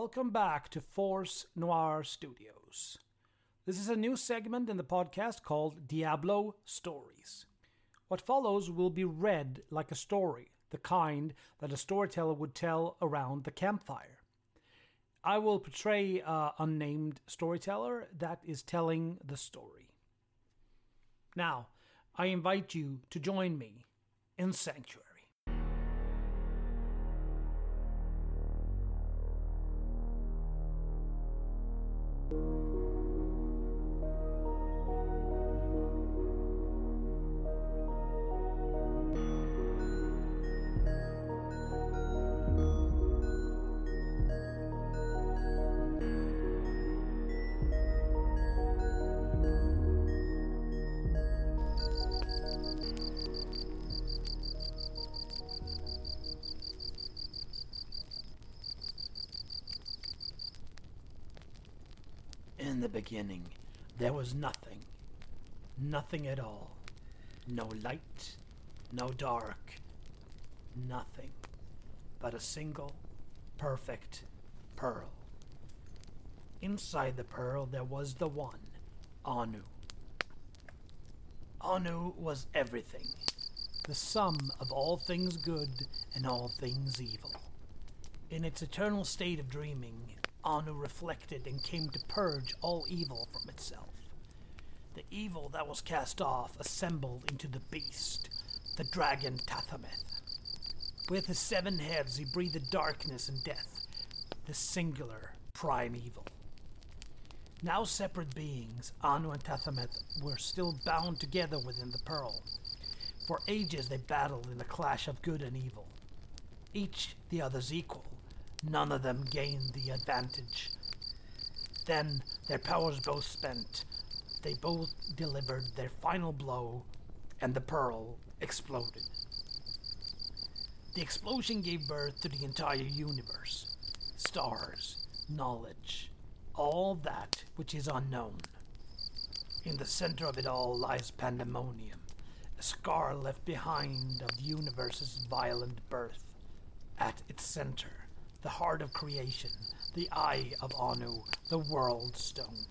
welcome back to Force Noir Studios. This is a new segment in the podcast called Diablo Stories. What follows will be read like a story, the kind that a storyteller would tell around the campfire. I will portray an unnamed storyteller that is telling the story. Now, I invite you to join me in Sanctuary. The beginning, there was nothing. Nothing at all. No light, no dark. Nothing. But a single, perfect pearl. Inside the pearl, there was the one, Anu. Anu was everything. The sum of all things good and all things evil. In its eternal state of dreaming, Anu reflected and came to purge all evil from itself. The evil that was cast off assembled into the beast, the dragon Tathamet. With his seven heads, he breathed darkness and death, the singular primeval. Now separate beings, Anu and Tathamet were still bound together within the pearl. For ages they battled in a clash of good and evil, each the other's equal, None of them gained the advantage. Then, their powers both spent, they both delivered their final blow, and the pearl exploded. The explosion gave birth to the entire universe stars, knowledge, all that which is unknown. In the center of it all lies pandemonium, a scar left behind of the universe's violent birth. At its center, the heart of creation, the eye of Anu, the world stone.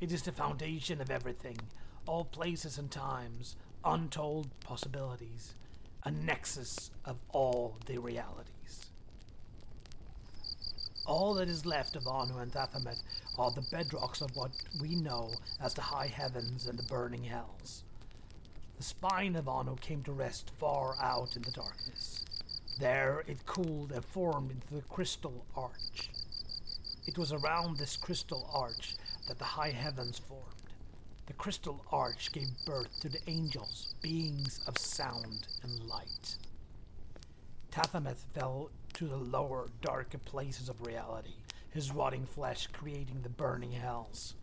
It is the foundation of everything, all places and times, untold possibilities, a nexus of all the realities. All that is left of Anu and Tathamet are the bedrocks of what we know as the high heavens and the burning hells. The spine of Anu came to rest far out in the darkness. There it cooled and formed into the crystal arch. It was around this crystal arch that the high heavens formed. The crystal arch gave birth to the angels, beings of sound and light. Tathamet fell to the lower, darker places of reality, his rotting flesh creating the burning hells.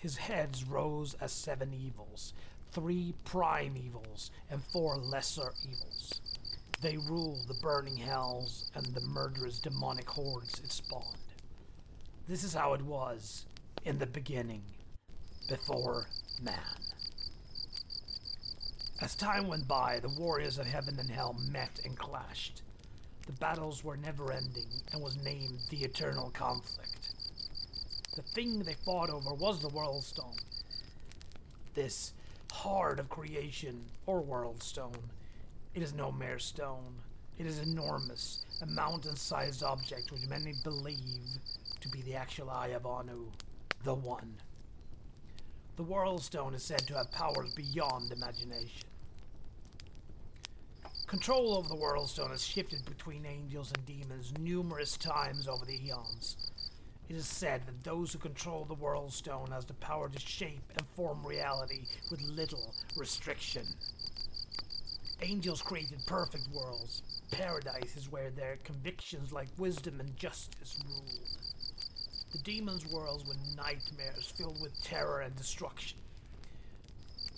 His heads rose as seven evils, three prime evils, and four lesser evils. They rule the burning hells and the murderous demonic hordes it spawned. This is how it was in the beginning, before man. As time went by, the warriors of heaven and hell met and clashed. The battles were never ending and was named the Eternal Conflict. The thing they fought over was the World Stone. This heart of creation, or World Stone, it is no mere stone. It is enormous, a mountain sized object which many believe to be the actual eye of Anu, the One. The World Stone is said to have powers beyond imagination. Control over the World Stone has shifted between angels and demons numerous times over the eons. It is said that those who control the World Stone has the power to shape and form reality with little restriction. Angels created perfect worlds, paradises where their convictions like wisdom and justice ruled. The demons' worlds were nightmares filled with terror and destruction.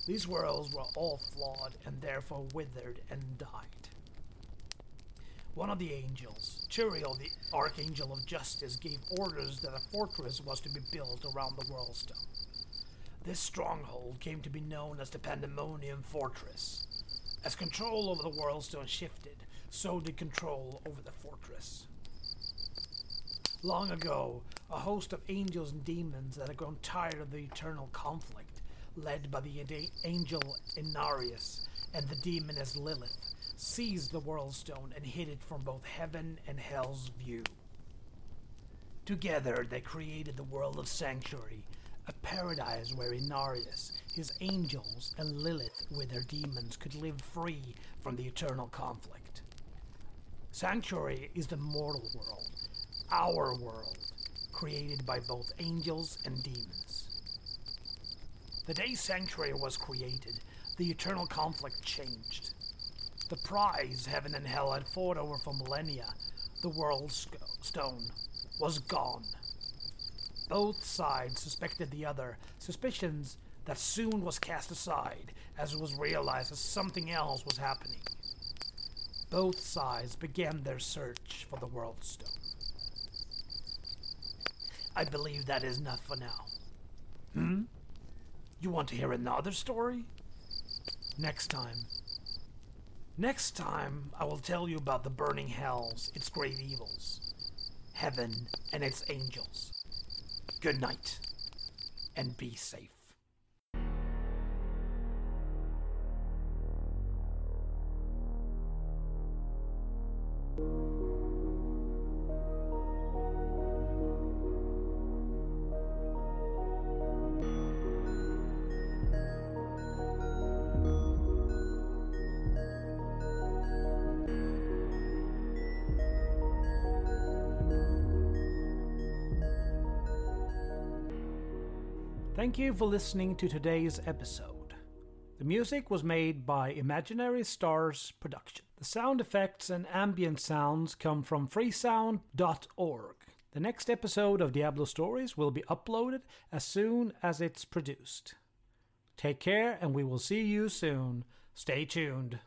These worlds were all flawed and therefore withered and died. One of the angels, Tyrael, the Archangel of Justice, gave orders that a fortress was to be built around the Worldstone. This stronghold came to be known as the Pandemonium Fortress. As control over the Worldstone shifted, so did control over the fortress. Long ago, a host of angels and demons that had grown tired of the eternal conflict, led by the angel Inarius and the demoness Lilith, seized the World Stone and hid it from both heaven and hell's view. Together, they created the world of Sanctuary, a paradise where Inarius, his angels, and Lilith with their demons could live free from the eternal conflict. Sanctuary is the mortal world, our world, created by both angels and demons. The day Sanctuary was created, the eternal conflict changed. The prize heaven and hell had fought over for millennia, the world stone, was gone. Both sides suspected the other, suspicions that soon was cast aside as it was realized that something else was happening. Both sides began their search for the World Stone. I believe that is enough for now. Hmm? You want to hear another story? Next time. Next time, I will tell you about the burning hells, its great evils, heaven, and its angels. Good night, and be safe. Thank you for listening to today's episode. The music was made by Imaginary Stars Production. The sound effects and ambient sounds come from freesound.org. The next episode of Diablo Stories will be uploaded as soon as it's produced. Take care, and we will see you soon. Stay tuned.